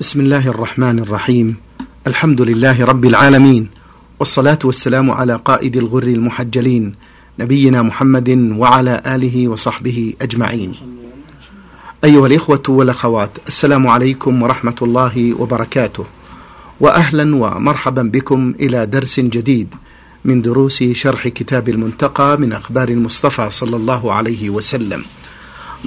بسم الله الرحمن الرحيم. الحمد لله رب العالمين والصلاة والسلام على قائد الغر المحجلين نبينا محمد وعلى آله وصحبه أجمعين. أيها الإخوة والأخوات السلام عليكم ورحمة الله وبركاته. وأهلا ومرحبا بكم إلى درس جديد من دروس شرح كتاب المنتقى من أخبار المصطفى صلى الله عليه وسلم.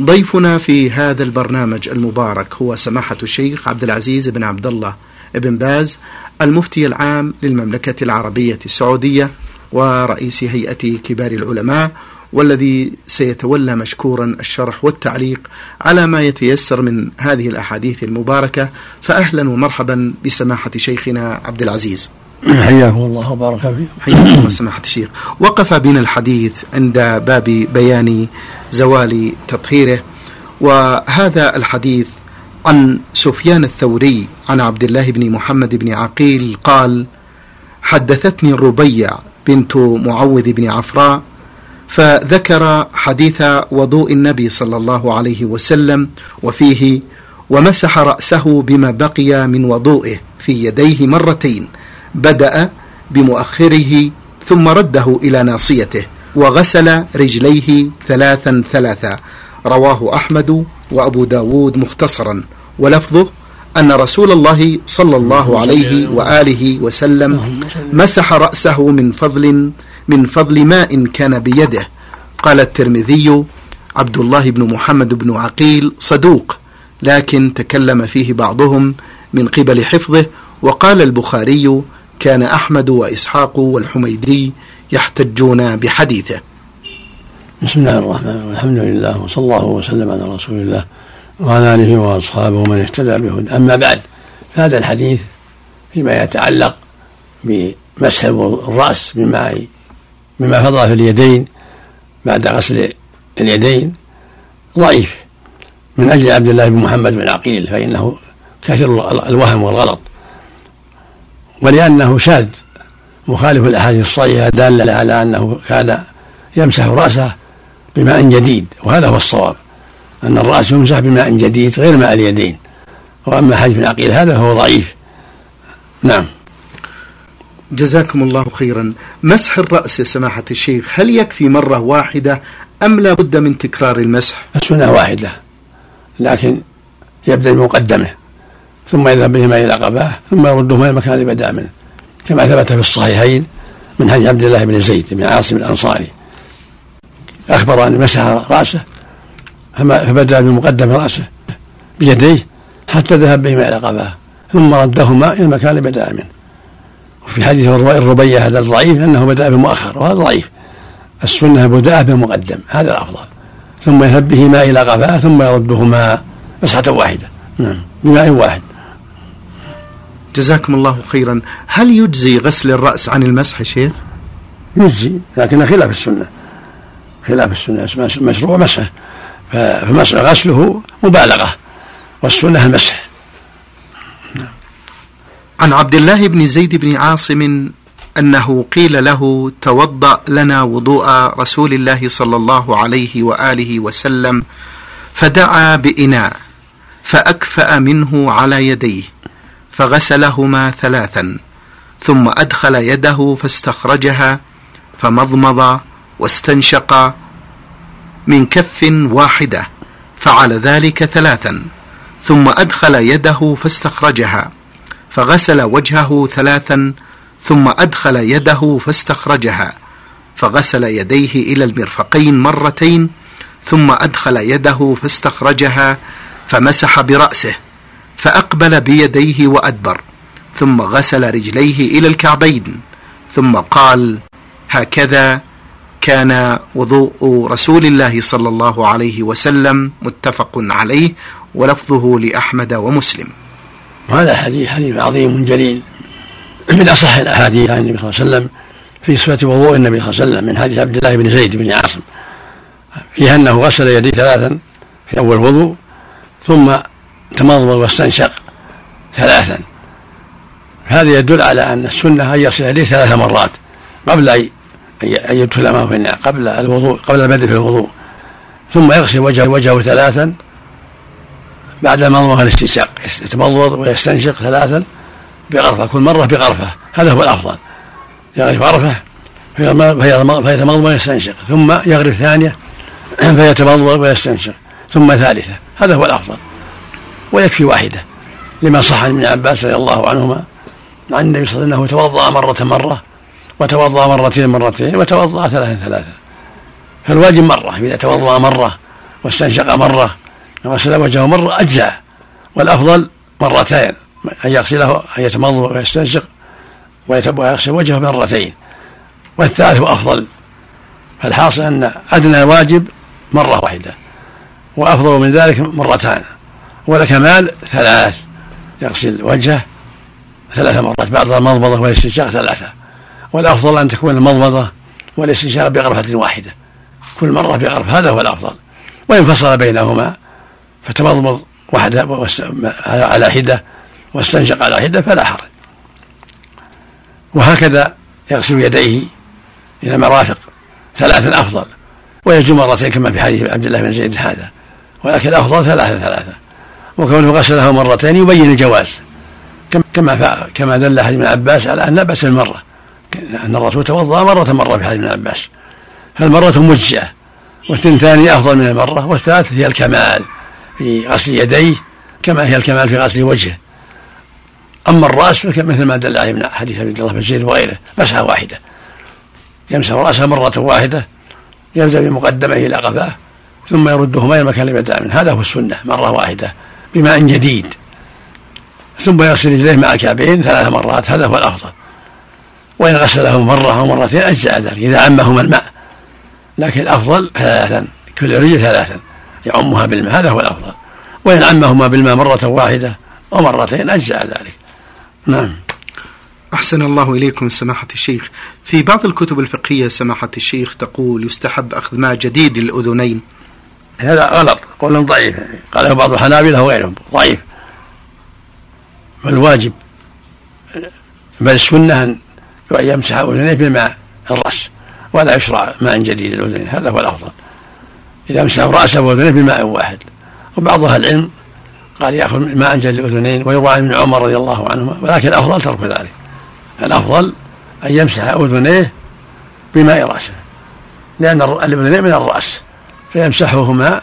ضيفنا في هذا البرنامج المبارك هو سماحة الشيخ عبد العزيز بن عبد الله بن باز المفتي العام للمملكة العربية السعودية ورئيس هيئة كبار العلماء والذي سيتولى مشكورا الشرح والتعليق على ما يتيسر من هذه الأحاديث المباركة فاهلا ومرحبا بسماحة شيخنا عبد العزيز. حياكم الله وبارك فيكم. حياكم الله سماحة الشيخ. وقف بنا الحديث عند باب بيان زوال تطهيره وهذا الحديث عن سفيان الثوري عن عبد الله بن محمد بن عقيل قال حدثتني الربيع بنت معوذ بن عفراء فذكر حديث وضوء النبي صلى الله عليه وسلم وفيه ومسح رأسه بما بقي من وضوئه في يديه مرتين. بدأ بمؤخره ثم رده إلى ناصيته وغسل رجليه ثلاثا ثلاثا. رواه أحمد وأبو داود مختصرا. ولفظه أن رسول الله صلى الله عليه وآله وسلم مسح رأسه من فضل من فضل ماء كان بيده. قال الترمذي عبد الله بن محمد بن عقيل صدوق لكن تكلم فيه بعضهم من قبل حفظه. وقال البخاري كان أحمد وإسحاق والحميدي يحتجون بحديثه. بسم الله الرحمن الرحيم. الحمد لله وصلى الله وسلم على رسول الله وعلى آله وأصحابه ومن اهتدى بهدى أما بعد فهذا الحديث فيما يتعلق بمسح الرأس بما بما فضل في اليدين بعد غسل اليدين ضعيف. من أجل عبد الله بن محمد بن عقيل فإنه كثير الوهم والغلط. ولأنه شاذ مخالف الأحاديث الصحيحة دالة على أنه كان يمسح رأسه بماء جديد وهذا هو الصواب أن الرأس يمسح بماء جديد غير ماء اليدين. وأما حديث بن عقيل هذا فهو ضعيف. نعم. جزاكم الله خيرا. مسح الرأس يا سماحة الشيخ هل يكفي مرة واحدة أم لا بد من تكرار المسح؟ السنة واحدة لكن يبدأ بمقدمه ثم يذهب بهما إلى قباه ثم يردهما إلى المكان اللي بدأ منه. كما ثبت في الصحيحين من حديث عبد الله بن زيد بن عاصم الأنصاري. أخبر أن مسح رأسه فبدأ بمقدم رأسه بيديه حتى ذهب بهما إلى قباه ثم ردهما إلى المكان اللي بدأ منه. وفي حديث الربيع هذا الضعيف أنه بدأ بمؤخر وهذا ضعيف. السنة بدأ بمقدم هذا الأفضل. ثم يذهب بهما إلى قفاه ثم يردهما مسحة واحدة. نعم بماء واحد. جزاكم الله خيرا. هل يجزي غسل الرأس عن المسح شيخ؟ يجزي لكن خلاف السنة. خلاف السنة. مشروع مسح فمسح غسله مبالغة والسنة المسح. عن عبد الله بن زيد بن عاصم أنه قيل له توضأ لنا وضوء رسول الله صلى الله عليه وآله وسلم فدعا بإناء فأكفأ منه على يديه. فغسلهما ثلاثا ثم أدخل يده فاستخرجها فمضمض واستنشق من كف واحدة فعل ذلك ثلاثا ثم أدخل يده فاستخرجها فغسل وجهه ثلاثا ثم أدخل يده فاستخرجها فغسل يديه إلى المرفقين مرتين ثم أدخل يده فاستخرجها فمسح برأسه. فأقبل بيديه وأدبر ثم غسل رجليه إلى الكعبين ثم قال هكذا كان وضوء رسول الله صلى الله عليه وسلم متفق عليه ولفظه لأحمد ومسلم. وهذا حديث حديث عظيم جليل. من أصح الأحاديث عن النبي صلى الله عليه وسلم في صفة وضوء النبي صلى الله عليه وسلم من حديث عبد الله بن زيد بن عاصم فيها أنه غسل يديه ثلاثا في أول وضوء ثم تمضمض واستنشق ثلاثا. هذا يدل على أن السنة أن يغسل يديه ثلاث مرات قبل أن يدخل معه في النار قبل الوضوء قبل البدء في الوضوء. ثم يغسل وجهه وجهه ثلاثا بعد المضمضة الاستنشاق يتمضمض ويستنشق ثلاثا بغرفة كل مرة بغرفة. هذا هو الأفضل. يغرف غرفة فيتمضمض ويستنشق. ثم يغرف ثانية فيتمضمض ويستنشق. ثم ثالثة. هذا هو الأفضل. ويكفي واحدة. لما صح عن ابن عباس رضي الله عنهما عن النبي صلى الله عليه وسلم توضأ مرة مرة وتوضأ مرتين مرتين وتوضأ ثلاثة ثلاثة. فالواجب مرة إذا توضأ مرة واستنشق مرة وغسل وجهه مرة أجزأ والأفضل مرتين أن يغسله أن يتمضمض ويستنشق ويغسل وجهه مرتين. والثالث أفضل فالحاصل أن أدنى واجب مرة واحدة وأفضل من ذلك مرتان. والكمال ثلاث. يغسل وجهه ثلاث مرات بعد المضمضة والاستنشاق ثلاثة. والأفضل أن تكون المضمضة والاستنشاق بغرفة واحدة. كل مرة بغرفة هذا هو الأفضل. وإن فصل بينهما فتمضمض واحدة على حدة واستنشق على حدة فلا حرج. وهكذا يغسل يديه إلى مرافق. ثلاثا أفضل. ويجوز مرتين كما في حديث عبد الله بن زيد هذا. ولكن الأفضل ثلاثة ثلاثة. وكونه غسله مرتين يبين الجواز. كما كما دل حديث ابن عباس على أن لا بأس المرة أن الرسول توضأ مرة مرة في حديث ابن عباس فالمرة مجزئة. والثنتان أفضل من المرة والثالث هي الكمال في غسل يديه كما هي الكمال في غسل وجهه. أما الرأس مثل ما دل عليه من حديث عبد الله بن زيد وغيره مسحة واحدة. يمسح رأسه مرة واحدة ينزل بمقدمة إلى قفاه ثم يردهما إلى المكان اللي بدأ منه. هذا هو السنة مرة واحدة. بماء جديد. ثم يغسل رجليه مع الكعبين ثلاث مرات هذا هو الأفضل. وإن غسله مرة أو مرتين أجزأ ذلك إذا عمهما الماء. لكن الأفضل ثلاثا كل رجل ثلاثا يعمها بالماء هذا هو الأفضل. وإن عمهما بالماء مرة واحدة أو مرتين أجزأ ذلك. نعم. أحسن الله إليكم سماحة الشيخ. في بعض الكتب الفقهية سماحة الشيخ تقول يستحب أخذ ماء جديد للأذنين. هذا غلط قول ضعيف قاله بعض الحنابلة وغيرهم ضعيف. فالواجب بل السنة أن يمسح أذنيه بماء الرأس ولا يشرع ماء جديد للأذنين هذا هو الأفضل. إذا مسح رأسه وأذنيه بماء واحد. وبعض أهل العلم قال يأخذ ماء جديد للأذنين ويروى ابن عمر رضي الله عنهما ولكن الأفضل ترك ذلك. الأفضل أن يمسح أذنيه بماء رأسه لأن الأذنين من الرأس. فيمسحهما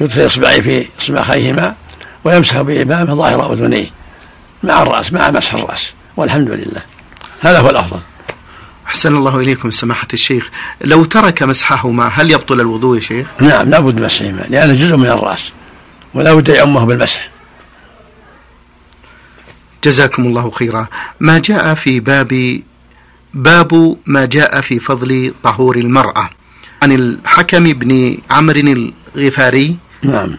يدخل إصبعيه في إصبعيهما ويمسح بإمامه ظاهر أذنيه مع الرأس مع مسح الرأس والحمد لله. هذا هو الأفضل. أحسن الله إليكم سماحة الشيخ. لو ترك مسحهما هل يبطل الوضوء يا شيخ؟ نعم لا بد مسحهما لأنه جزء من الرأس ولا بد يعمه بالمسح. جزاكم الله خيرا. ما جاء في باب باب ما جاء في فضل طهور المرأة. عن الحكم بن عمرو الغفاري نعم.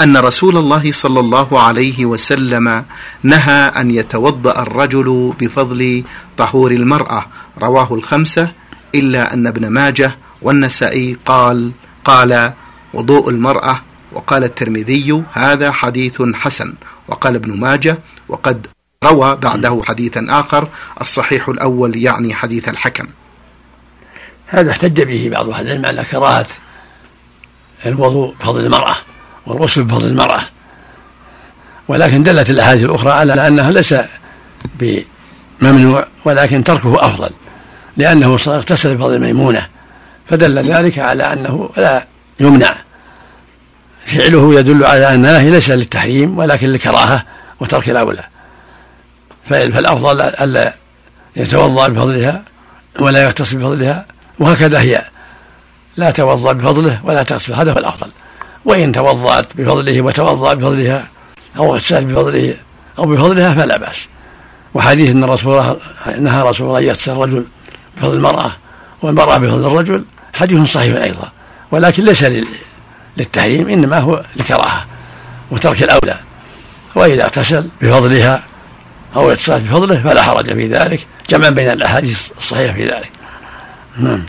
أن رسول الله صلى الله عليه وسلم نهى أن يتوضأ الرجل بفضل طهور المرأة. رواه الخمسة إلا أن ابن ماجه والنسائي قال قال وضوء المرأة. وقال الترمذي هذا حديث حسن. وقال ابن ماجه وقد روى بعده حديثا آخر. الصحيح الأول يعني حديث الحكم. هذا احتج به بعض أهل العلم على كراهة الوضوء بفضل المرأة والغسل بفضل المرأة. ولكن دلت الأحاديث الأخرى على أنها ليس بممنوع ولكن تركه أفضل لأنه اغتسل بفضل ميمونة فدل ذلك على أنه لا يمنع. فعله يدل على أنه ليس للتحريم ولكن للكراهة وترك الأولى. فالأفضل ألا يتوضأ بفضلها ولا يغتسل بفضلها وهكذا هي. لا توضأ بفضله ولا تغسل هذا هو الأفضل. وإن توضأت بفضله وتوضأ بفضلها أو اغتسلت بفضله أو بفضلها فلا بأس. وحديث أن رسول الله نهى رسول الله يغتسل الرجل بفضل المرأة والمرأة بفضل الرجل حديث صحيح أيضا. ولكن ليس للتحريم إنما هو لكراهة وترك الأولى. وإذا اغتسل بفضلها أو اغتسلت بفضله فلا حرج في ذلك جمعا بين الأحاديث الصحيحة في ذلك. نعم.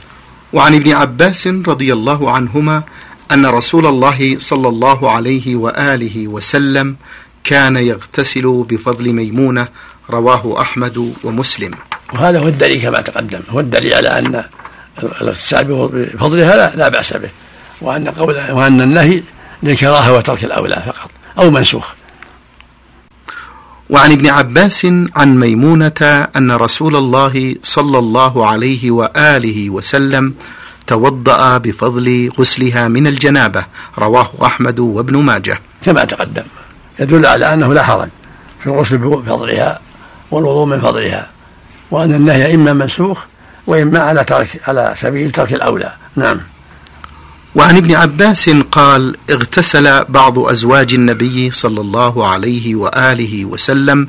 وعن ابن عباس رضي الله عنهما أن رسول الله صلى الله عليه وآله وسلم كان يغتسل بفضل ميمونة رواه أحمد ومسلم. وهذا هو الدليل كما تقدم. هو الدليل على أن الاغتسال بفضلها لا, لا بأس به وأن قول وأن النهي للكراهة وترك الأولى فقط أو منسوخ. وعن ابن عباس عن ميمونة أن رسول الله صلى الله عليه وآله وسلم توضأ بفضل غسلها من الجنابة رواه أحمد وابن ماجه. كما تقدم يدل على أنه لا حرج في الغسل بفضلها والوضوء من فضلها وأن النهي إما منسوخ وإما على ترك على سبيل ترك الأولى. نعم. وعن ابن عباس قال اغتسل بعض أزواج النبي صلى الله عليه وآله وسلم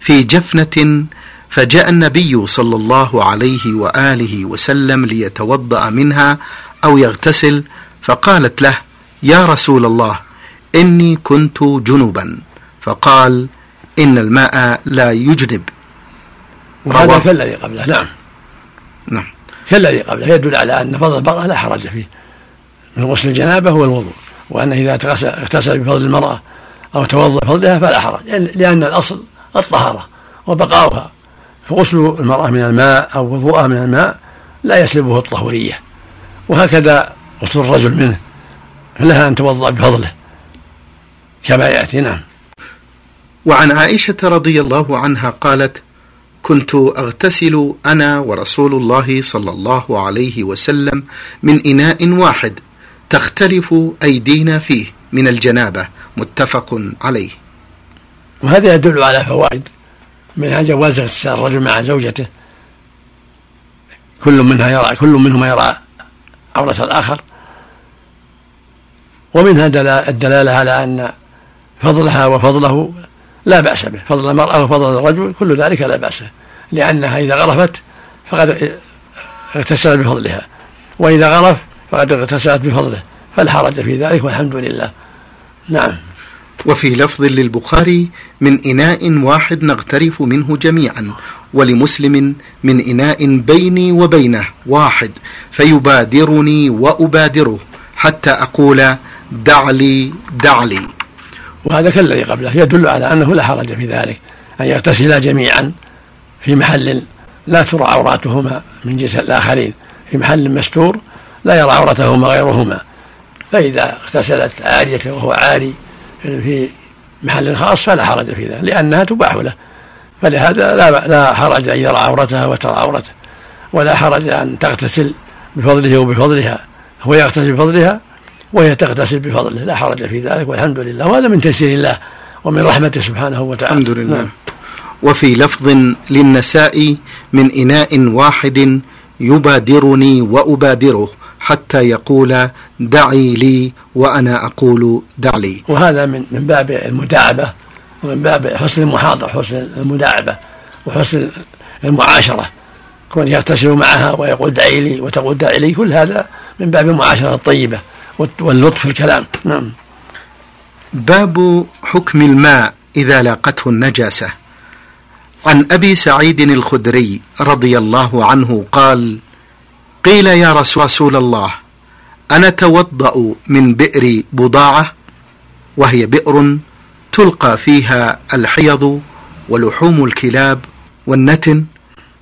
في جفنة فجاء النبي صلى الله عليه وآله وسلم ليتوضأ منها أو يغتسل فقالت له يا رسول الله إني كنت جنبا. فقال إن الماء لا يجنب. وهذا كالذي قبله. نعم. نعم. كالذي قبله. يدل على أن فضل المراه لا حرج فيه. من غسل الجنابة هو الوضوء وأنه إذا اغتسل بفضل المرأة أو توضأ بفضلها فلا حرج لأن الأصل الطهارة وبقاؤها. فغسل المرأة من الماء أو وضوءها من الماء لا يسلبه الطهورية. وهكذا غسل الرجل منه فلها أن توضأ بفضله كما يأتي نعم. وعن عائشة رضي الله عنها قالت كنت أغتسل أنا ورسول الله صلى الله عليه وسلم من إناء واحد تختلف أيدينا فيه من الجنابة متفق عليه. وهذا يدل على فوائد. منها جواز اغتسال الرجل مع زوجته. كل منها يرى كل منهما يرى عورة الآخر. ومنها الدلالة على أن فضلها وفضله لا بأس به. فضل المرأة وفضل الرجل كل ذلك لا بأس لأنها إذا غرفت فقد اغتسل بفضلها. وإذا غرف فقد اغتسلت بفضله فلا حرج في ذلك والحمد لله. نعم. وفي لفظ للبخاري من إناء واحد نغترف منه جميعا ولمسلم من إناء بيني وبينه واحد فيبادرني وأبادره حتى أقول دع لي دع لي وهذا كالذي قبله يدل على أنه لا حرج في ذلك أن يغتسلا جميعا في محل لا ترى عوراتهما من جنس الآخرين في محل مستور لا يرى عورتهما غيرهما. فإذا اغتسلت عارية وهو عاري في محل خاص فلا حرج في ذلك لأنها تباح له. فلهذا لا لا حرج أن يرى عورتها وترى عورته ولا حرج أن تغتسل بفضله وبفضلها. هو يغتسل بفضلها وهي تغتسل بفضله لا حرج في ذلك والحمد لله. وهذا من تيسير الله ومن رحمته سبحانه وتعالى. الحمد لله. نعم. وفي لفظ للنساء من إناء واحد يبادرني وأبادره. حتى يقول دعي لي وأنا أقول دع لي. وهذا من من باب المداعبة ومن باب حسن المحاضرة حسن المداعبة وحسن المعاشرة. كون يغتسل معها ويقول دعي لي وتقول دعي لي كل هذا من باب المعاشرة الطيبة واللطف في الكلام نعم. باب حكم الماء إذا لاقته النجاسة. عن أبي سعيد الخدري رضي الله عنه قال قيل يا رسول الله أنا توضأ من بئر بضاعة وهي بئر تلقى فيها الحيض ولحوم الكلاب والنتن.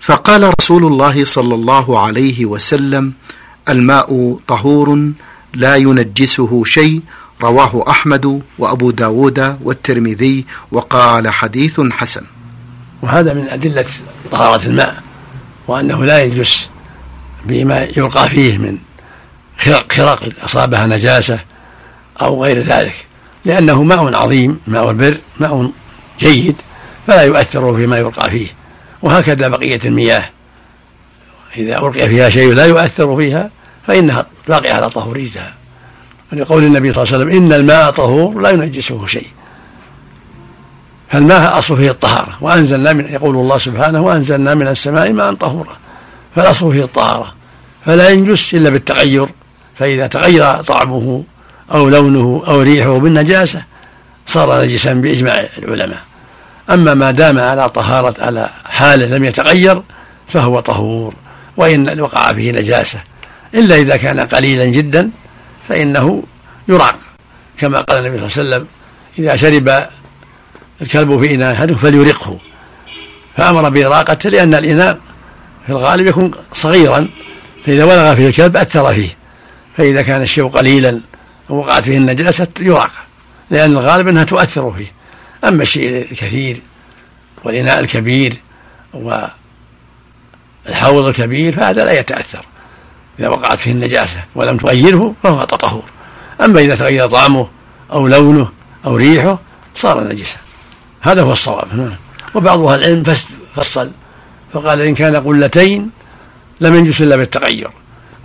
فقال رسول الله صلى الله عليه وسلم الماء طهور لا ينجسه شيء رواه أحمد وأبو داود والترمذي وقال حديث حسن. وهذا من أدلة طهارة الماء وأنه لا ينجس. بما يلقى فيه من خرق أصابها نجاسة أو غير ذلك. لأنه ماء عظيم ماء البر ماء جيد فلا يؤثر فيما يلقى فيه. وهكذا بقية المياه. إذا ألقي فيها شيء لا يؤثر فيها فإنها باقية على طهوريتها ولقول النبي صلى الله عليه وسلم إن الماء طهور لا ينجسه شيء. فالماء أصل فيه الطهارة. وأنزلنا من يقول الله سبحانه وأنزلنا من السماء ماء طهورا. فالأصل فيه الطهارة فلا ينجس إلا بالتغير فإذا تغير طعمه أو لونه أو ريحه بالنجاسة صار نجسا بإجماع العلماء. أما ما دام على طهارة على حاله لم يتغير فهو طهور وإن وقع فيه نجاسة. إلا إذا كان قليلا جدا فإنه يراق كما قال النبي صلى الله عليه وسلم إذا شرب الكلب في إناء فليرقه. فأمر بإراقته لأن الإناء في الغالب يكون صغيرا فإذا ولغ فيه الكلب أثر فيه فإذا كان الشيء قليلا ووقعت فيه النجاسة يراق لأن الغالب أنها تؤثر فيه. أما الشيء الكثير والإناء الكبير والحوض الكبير فهذا لا يتأثر. إذا وقعت فيه النجاسة ولم تغيره فهو طهور أما إذا تغير طعمه أو لونه أو ريحه صار نجسا. هذا هو الصواب. وبعض أهل العلم فصل فقال إن كان قلتين لم ينجس إلا بالتغير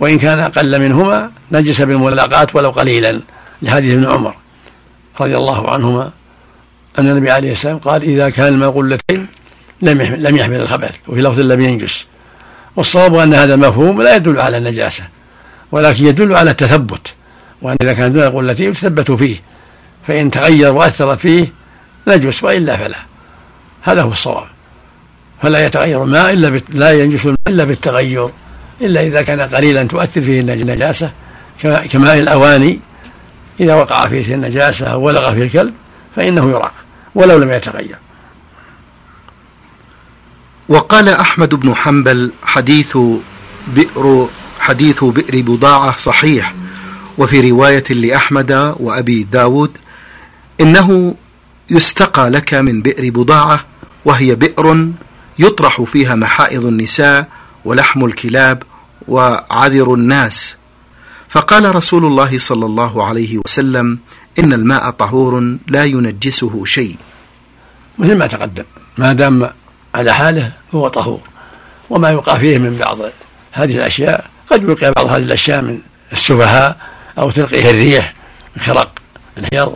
وإن كان أقل منهما نجس بالملاقات ولو قليلا لحديث ابن عمر رضي الله عنهما أن النبي عليه السلام قال إذا كان الماء قلتين لم لم يحمل الخبث. وفي لفظ لم ينجس. والصواب أن هذا المفهوم لا يدل على النجاسة ولكن يدل على التثبت وأن إذا كان دون قلتين يتثبت فيه فإن تغير وأثر فيه نجس وإلا فلا. هذا هو الصواب. فلا يتغير الماء إلا. لا ينجس الماء إلا بالتغير إلا إذا كان قليلا تؤثر فيه النجاسة كماء الأواني إذا وقع فيه النجاسة أو ولغ فيه الكلب فإنه يراق ولو لم يتغير وقال أحمد بن حنبل حديث بئر حديث بئر بضاعة صحيح وفي رواية لأحمد وأبي داود إنه يستقى لك من بئر بضاعة وهي بئر يطرح فيها محائض النساء ولحم الكلاب وعذر الناس. فقال رسول الله صلى الله عليه وسلم إن الماء طهور لا ينجسه شيء. مثل ما تقدم ما دام على حاله هو طهور. وما يوقع فيه من بعض هذه الأشياء قد يلقى بعض هذه الأشياء من السفهاء أو تلقيه الريح من خرق الحيض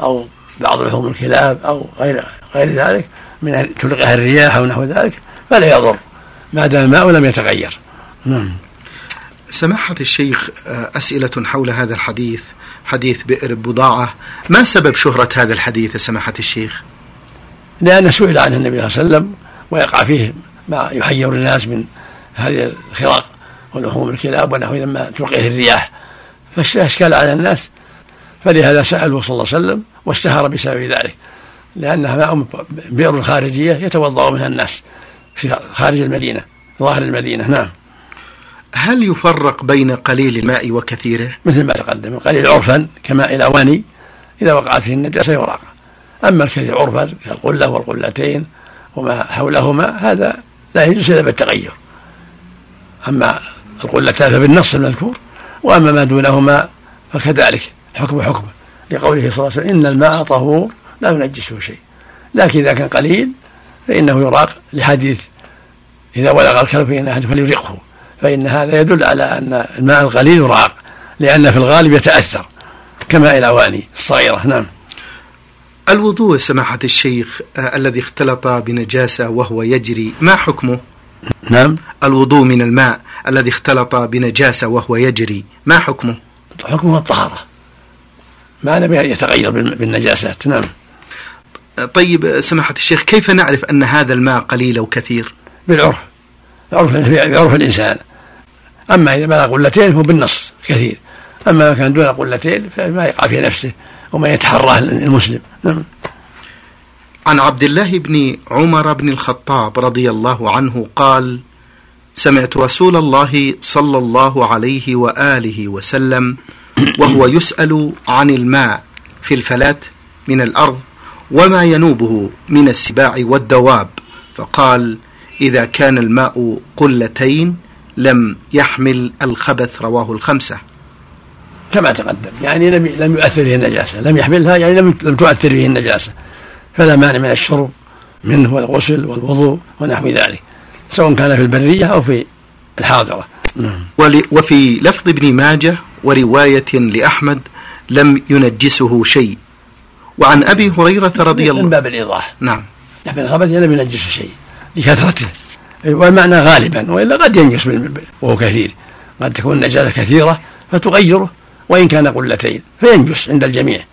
أو بعض لحوم الكلاب أو غير غير ذلك. من تلقيها الرياح أو نحو ذلك فلا يضر ما دام الماء لم يتغير. نعم. سماحة الشيخ أسئلة حول هذا الحديث حديث بئر بضاعة ما سبب شهرة هذا الحديث سماحة الشيخ؟ لأن سئل عنه النبي صلى الله عليه وسلم ويقع فيه ما يحير الناس من هذه الخراق ولحوم الكلاب ونحو لما تلقيه الرياح. فاشكال على الناس فلهذا سألوا صلى الله عليه وسلم واشتهر بسبب ذلك. لأنها ماء بئر خارجية يتوضأ منها الناس في خارج المدينة ظاهر المدينة نعم. هل يفرق بين قليل الماء وكثيره؟ مثل ما تقدم القليل عرفا كماء الأواني إذا وقعت فيه النجاسة يراق. أما الكثير عرفا كالقلة والقلتين وما حولهما هذا لا يجوز إلا بالتغير. أما القلتان فبالنص المذكور وأما ما دونهما فكذلك حكم حكم لقوله صلى الله عليه وسلم إن الماء طهور لا ينجسه شيء. لكن إذا كان قليل فإنه يراق لحديث إذا ولغ الكلب فإن أحد فليرقه. فإن هذا يدل على أن الماء القليل يراق لأن في الغالب يتأثر كماء الأواني الصغيرة. نعم. الوضوء سماحة الشيخ آه الذي اختلط بنجاسة وهو يجري ما حكمه؟ نعم. الوضوء من الماء الذي اختلط بنجاسة وهو يجري ما حكمه؟ حكمه الطهارة. ما لم يتغير بالنجاسات. نعم. طيب سماحة الشيخ كيف نعرف أن هذا الماء قليل أو كثير؟ بالعرف. بعرف, بعرف الإنسان. أما إذا بلغ قلتين فهو بالنص كثير. أما ما كان دون قلتين فما يقع في نفسه وما يتحراه المسلم. نعم. عن عبد الله بن عمر بن الخطاب رضي الله عنه قال سمعت رسول الله صلى الله عليه وآله وسلم وهو يسأل عن الماء في الفلات من الأرض وما ينوبه من السباع والدواب. فقال إذا كان الماء قلتين لم يحمل الخبث رواه الخمسة. كما تقدم يعني لم لم يؤثر فيه النجاسة. لم يحملها يعني لم لم تؤثر فيه النجاسة. فلا مانع من الشرب منه والغسل والوضوء ونحو ذلك سواء كان في البرية أو في الحاضرة. نعم. وفي لفظ ابن ماجه ورواية لأحمد لم ينجسه شيء. وعن أبي هريرة رضي الله من باب الإيضاح. نعم. يحمل الخبث لم ينجسه شيء لكثرته والمعنى غالبا وإلا قد ينجس وهو كثير. قد تكون النجاسه كثيرة فتغيره وإن كان قلتين فينجس عند الجميع.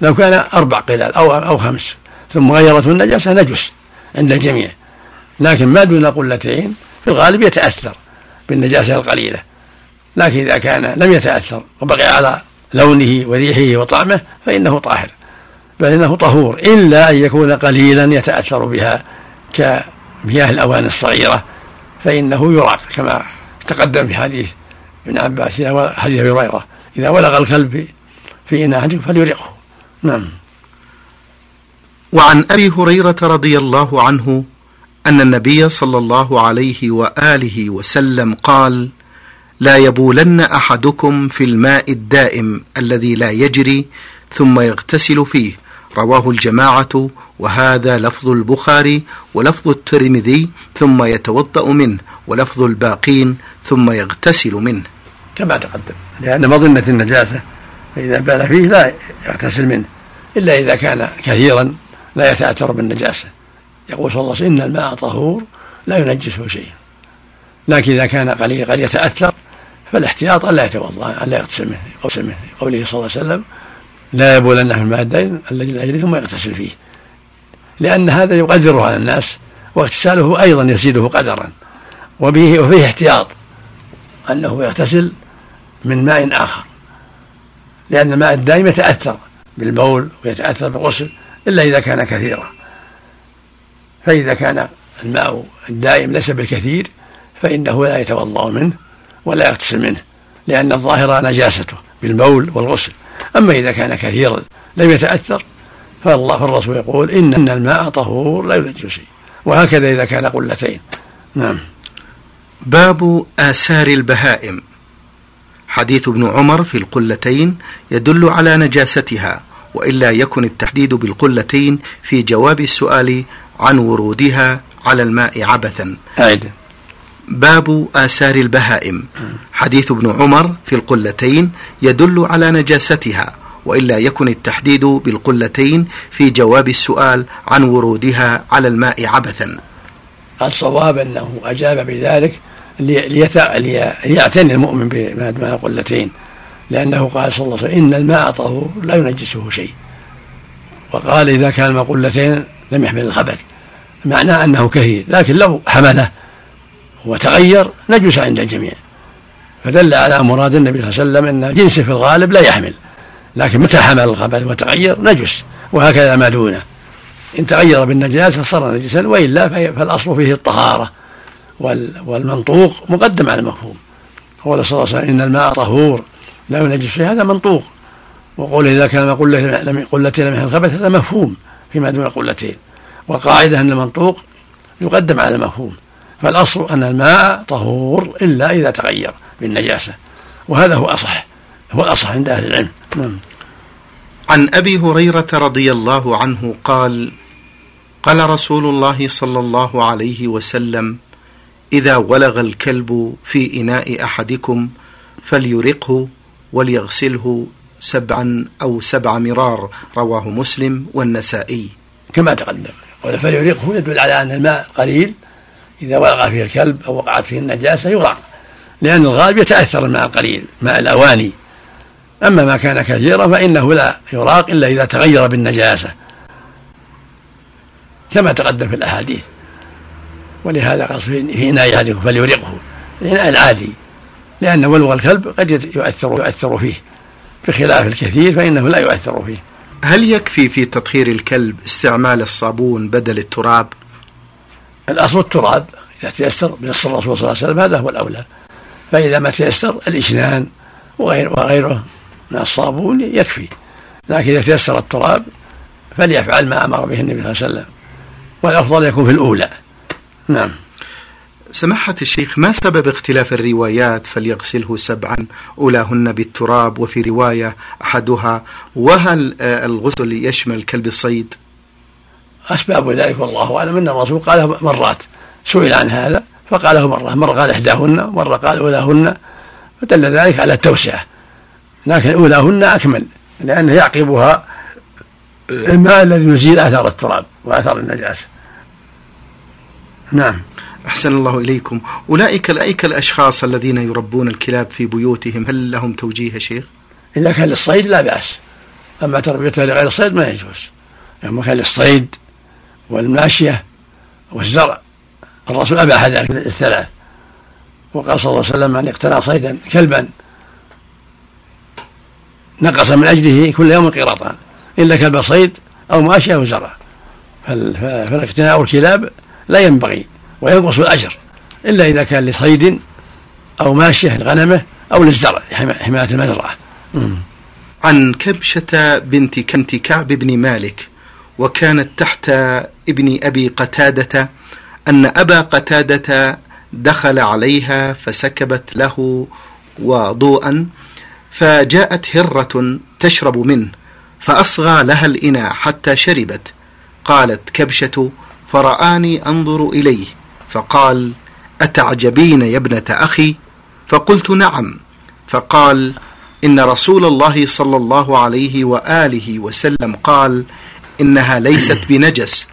لو كان أربع قلال أو أو خمس ثم غيرته النجاسة نجس عند الجميع. لكن ما دون قلتين في الغالب يتأثر بالنجاسة القليلة. لكن إذا كان لم يتأثر وبقي على لونه وريحه وطعمه فإنه طاهر. بل إنه طهور إلا أن يكون قليلا يتأثر بها كمياه الأواني الصغيرة فإنه يراق كما تقدم في حديث ابن عباس حديث أبي هريرة إذا ولغ الكلب في إناء فليرقه. نعم. وعن أبي هريرة رضي الله عنه أن النبي صلى الله عليه وآله وسلم قال لا يبولن أحدكم في الماء الدائم الذي لا يجري ثم يغتسل فيه. رواه الجماعة وهذا لفظ البخاري ولفظ الترمذي ثم يتوضأ منه ولفظ الباقين ثم يغتسل منه. كما تقدم لأن مظنة النجاسة فإذا بال فيه لا يغتسل منه إلا إذا كان كثيرا لا يتأثر بالنجاسة. يقول صلى الله عليه وسلم إن الماء طهور لا ينجسه شيء لكن إذا كان قليل قد يتأثر فالاحتياط الا يتوضأ الا يغتسل منه قوله صلى الله عليه وسلم لا يبولن في الماء الدائم الذي لا يجري ثم يغتسل فيه. لأن هذا يقدره على الناس واغتساله أيضا يزيده قدرا. وبه وفيه احتياط أنه يغتسل من ماء آخر. لأن الماء الدائم يتأثر بالبول ويتأثر بالغسل إلا إذا كان كثيرا. فإذا كان الماء الدائم ليس بالكثير فإنه لا يتوضأ منه ولا يغتسل منه لأن الظاهر نجاسته بالبول والغسل. أما إذا كان كثيرا لم يتأثر فالله فالرسول يقول إن الماء طهور لا ينجس شيء وهكذا إذا كان قلتين نعم باب آثار البهائم حديث ابن عمر في القلتين يدل على نجاستها وإلا يكن التحديد بالقلتين في جواب السؤال عن ورودها على الماء عبثا. أعد. باب آثار البهائم حديث ابن عمر في القلتين يدل على نجاستها وإلا يكن التحديد بالقلتين في جواب السؤال عن ورودها على الماء عبثا. الصواب أنه أجاب بذلك ليعتني المؤمن بما القلتين لأنه قال صلى الله عليه وسلم إن الماء طهور لا ينجسه شيء. وقال إذا كان الماء قلتين لم يحمل الخبث. معناه أنه كثير لكن لو حملة وتغير نجس عند الجميع. فدل على مراد النبي صلى الله عليه وسلم أن جنسه في الغالب لا يحمل لكن متى حمل الخبث وتغير؟ نجس وهكذا ما دونه. إن تغير بالنجاسة صار نجسا وإلا فالأصل فيه الطهارة والمنطوق مقدم على المفهوم. قول صلى الله عليه وسلم إن الماء طهور لا ينجس فيه هذا منطوق. وقول إذا كان قلتين لم الخبث هذا مفهوم فيما دون قلتين. والقاعدة أن المنطوق يقدم على المفهوم. فالأصل أن الماء طهور إلا إذا تغير بالنجاسة وهذا هو أصح هو الأصح عند أهل العلم نعم. عن أبي هريرة رضي الله عنه قال قال رسول الله صلى الله عليه وسلم إذا ولغ الكلب في إناء أحدكم فليرقه وليغسله سبعا أو سبع مرار رواه مسلم والنسائي كما تقدم فليرقه يدل على أن الماء قليل إذا ولغ فيه الكلب أو وقعت فيه النجاسة يراق لأن الغالب يتأثر الماء القليل ماء الأواني. أما ما كان كثيرا فإنه لا يراق إلا إذا تغير بالنجاسة كما تقدم في الأحاديث. ولهذا قص في إناء أحدكم فليرقه الإناء العادي لأن ولغ الكلب قد يؤثر يؤثر فيه. بخلاف الكثير فإنه لا يؤثر فيه. هل يكفي في تطهير الكلب استعمال الصابون بدل التراب؟ الأصل التراب إذا تيسر بنص الرسول صلى الله عليه وسلم هذا هو الأولى. فإذا ما تيسر الإشنان وغيره من الصابون يكفي. لكن إذا تيسر التراب فليفعل ما أمر به النبي صلى الله عليه وسلم. والأفضل يكون في الأولى. نعم. سماحة الشيخ ما سبب اختلاف الروايات؟ فليغسله سبعا. أولاهن بالتراب وفي رواية أحدها وهل الغسل يشمل كلب الصيد؟ أسباب ذلك والله أعلم أن الرسول قال مرات سئل عن هذا فقاله مرة مرة قال إحداهن مرة قال أولاهن فدل ذلك على التوسعة لكن أولاهن أكمل لأنه يعقبها الماء الذي يزيل آثار التراب وآثار النجاسة. نعم. أحسن الله إليكم. أولئك الأيك الأشخاص الذين يربون الكلاب في بيوتهم هل لهم توجيه شيخ؟ إذا كان للصيد لا بأس أما تربيتها لغير الصيد ما يجوز أما كان للصيد والماشية والزرع. الرسول أباح ذلك الثلاث. وقال صلى الله عليه وسلم من اقتنى صيدا كلبا نقص من أجله كل يوم قيراطان إلا كلب صيد أو ماشية أو زرع. فالاقتناء الكلاب لا ينبغي وينقص الأجر إلا إذا كان لصيد أو ماشية لغنمة أو للزرع حماية المزرعة. عن كبشة بنت كنت كعب بن مالك وكانت تحت ابن أبي قتادة أن أبا قتادة دخل عليها فسكبت له وضوءا فجاءت هرة تشرب منه فأصغى لها الإناء حتى شربت. قالت كبشة فرآني أنظر إليه. فقال أتعجبين يا ابنة أخي؟ فقلت نعم. فقال إن رسول الله صلى الله عليه وآله وسلم قال إنها ليست بنجس.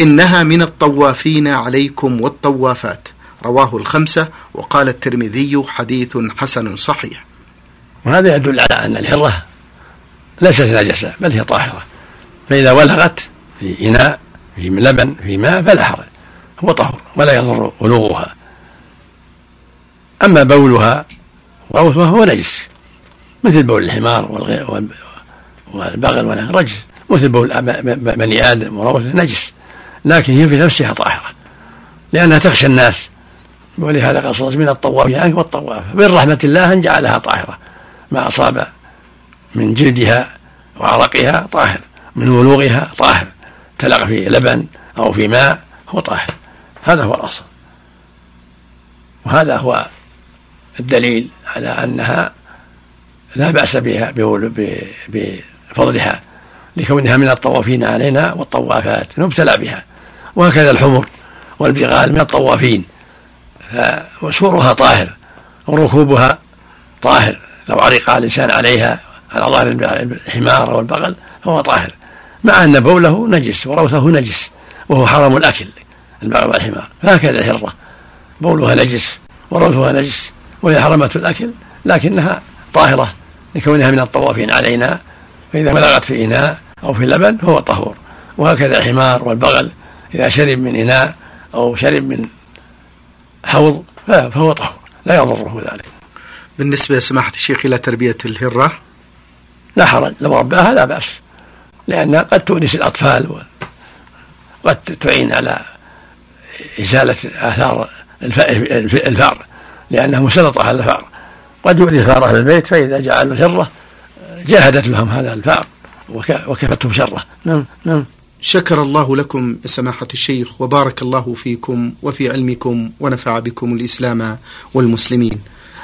إنها من الطوافين عليكم والطوافات. رواه الخمسة وقال الترمذي حديث حسن صحيح. وهذا يدل على أن الهرة ليست نجسة بل هي طاهرة. فإذا ولغت في إناء في لبن في ماء فلا حرج. هو طهر ولا يضر ولوغها أما بولها وروثها هو نجس مثل بول الحمار والبغل ولا رجس مثل بول بني آدم وروثه نجس. لكن هي في نفسها طاهرة لأنها تخشى الناس. ولهذا صلى من الطوافين عنك والطواف. من رحمة الله أن جعلها طاهرة. ما أصاب من جلدها وعرقها طاهر من ولوغها طاهر. تلق في لبن أو في ماء هو طاهر. هذا هو الأصل. وهذا هو الدليل على أنها لا بأس بها بفضلها لكونها من الطوافين علينا والطوافات نبتلى بها. وهكذا الحمر والبغال من الطوافين. فسورها طاهر وركوبها طاهر. لو عرق الإنسان عليها على ظهر الحمار والبغل فهو طاهر. مع أن بوله نجس وروثه نجس وهو حرام الأكل البغل والحمار. فهكذا الهرة بولها نجس وروثها نجس وهي حرمة الأكل لكنها طاهرة لكونها من الطوافين علينا. فإذا بلغت في إناء أو في لبن فهو طهور. وهكذا الحمار والبغل إذا شرب من إناء أو شرب من حوض فهو طهور لا يضره ذلك. بالنسبة سماحة الشيخ إلى تربية الهرة؟ لا حرج لو رباها لا بأس لأنها قد تؤنس الأطفال وقد تعين على إزالة آثار الفأر لأنها مسلطة على الفأر. قد يؤذي الفأر أهل البيت فإذا جعلوا هرة جاهدت لهم هذا الفأر وكفتهم شره. نعم نعم. شكر الله لكم سماحة الشيخ وبارك الله فيكم وفي علمكم ونفع بكم الإسلام والمسلمين.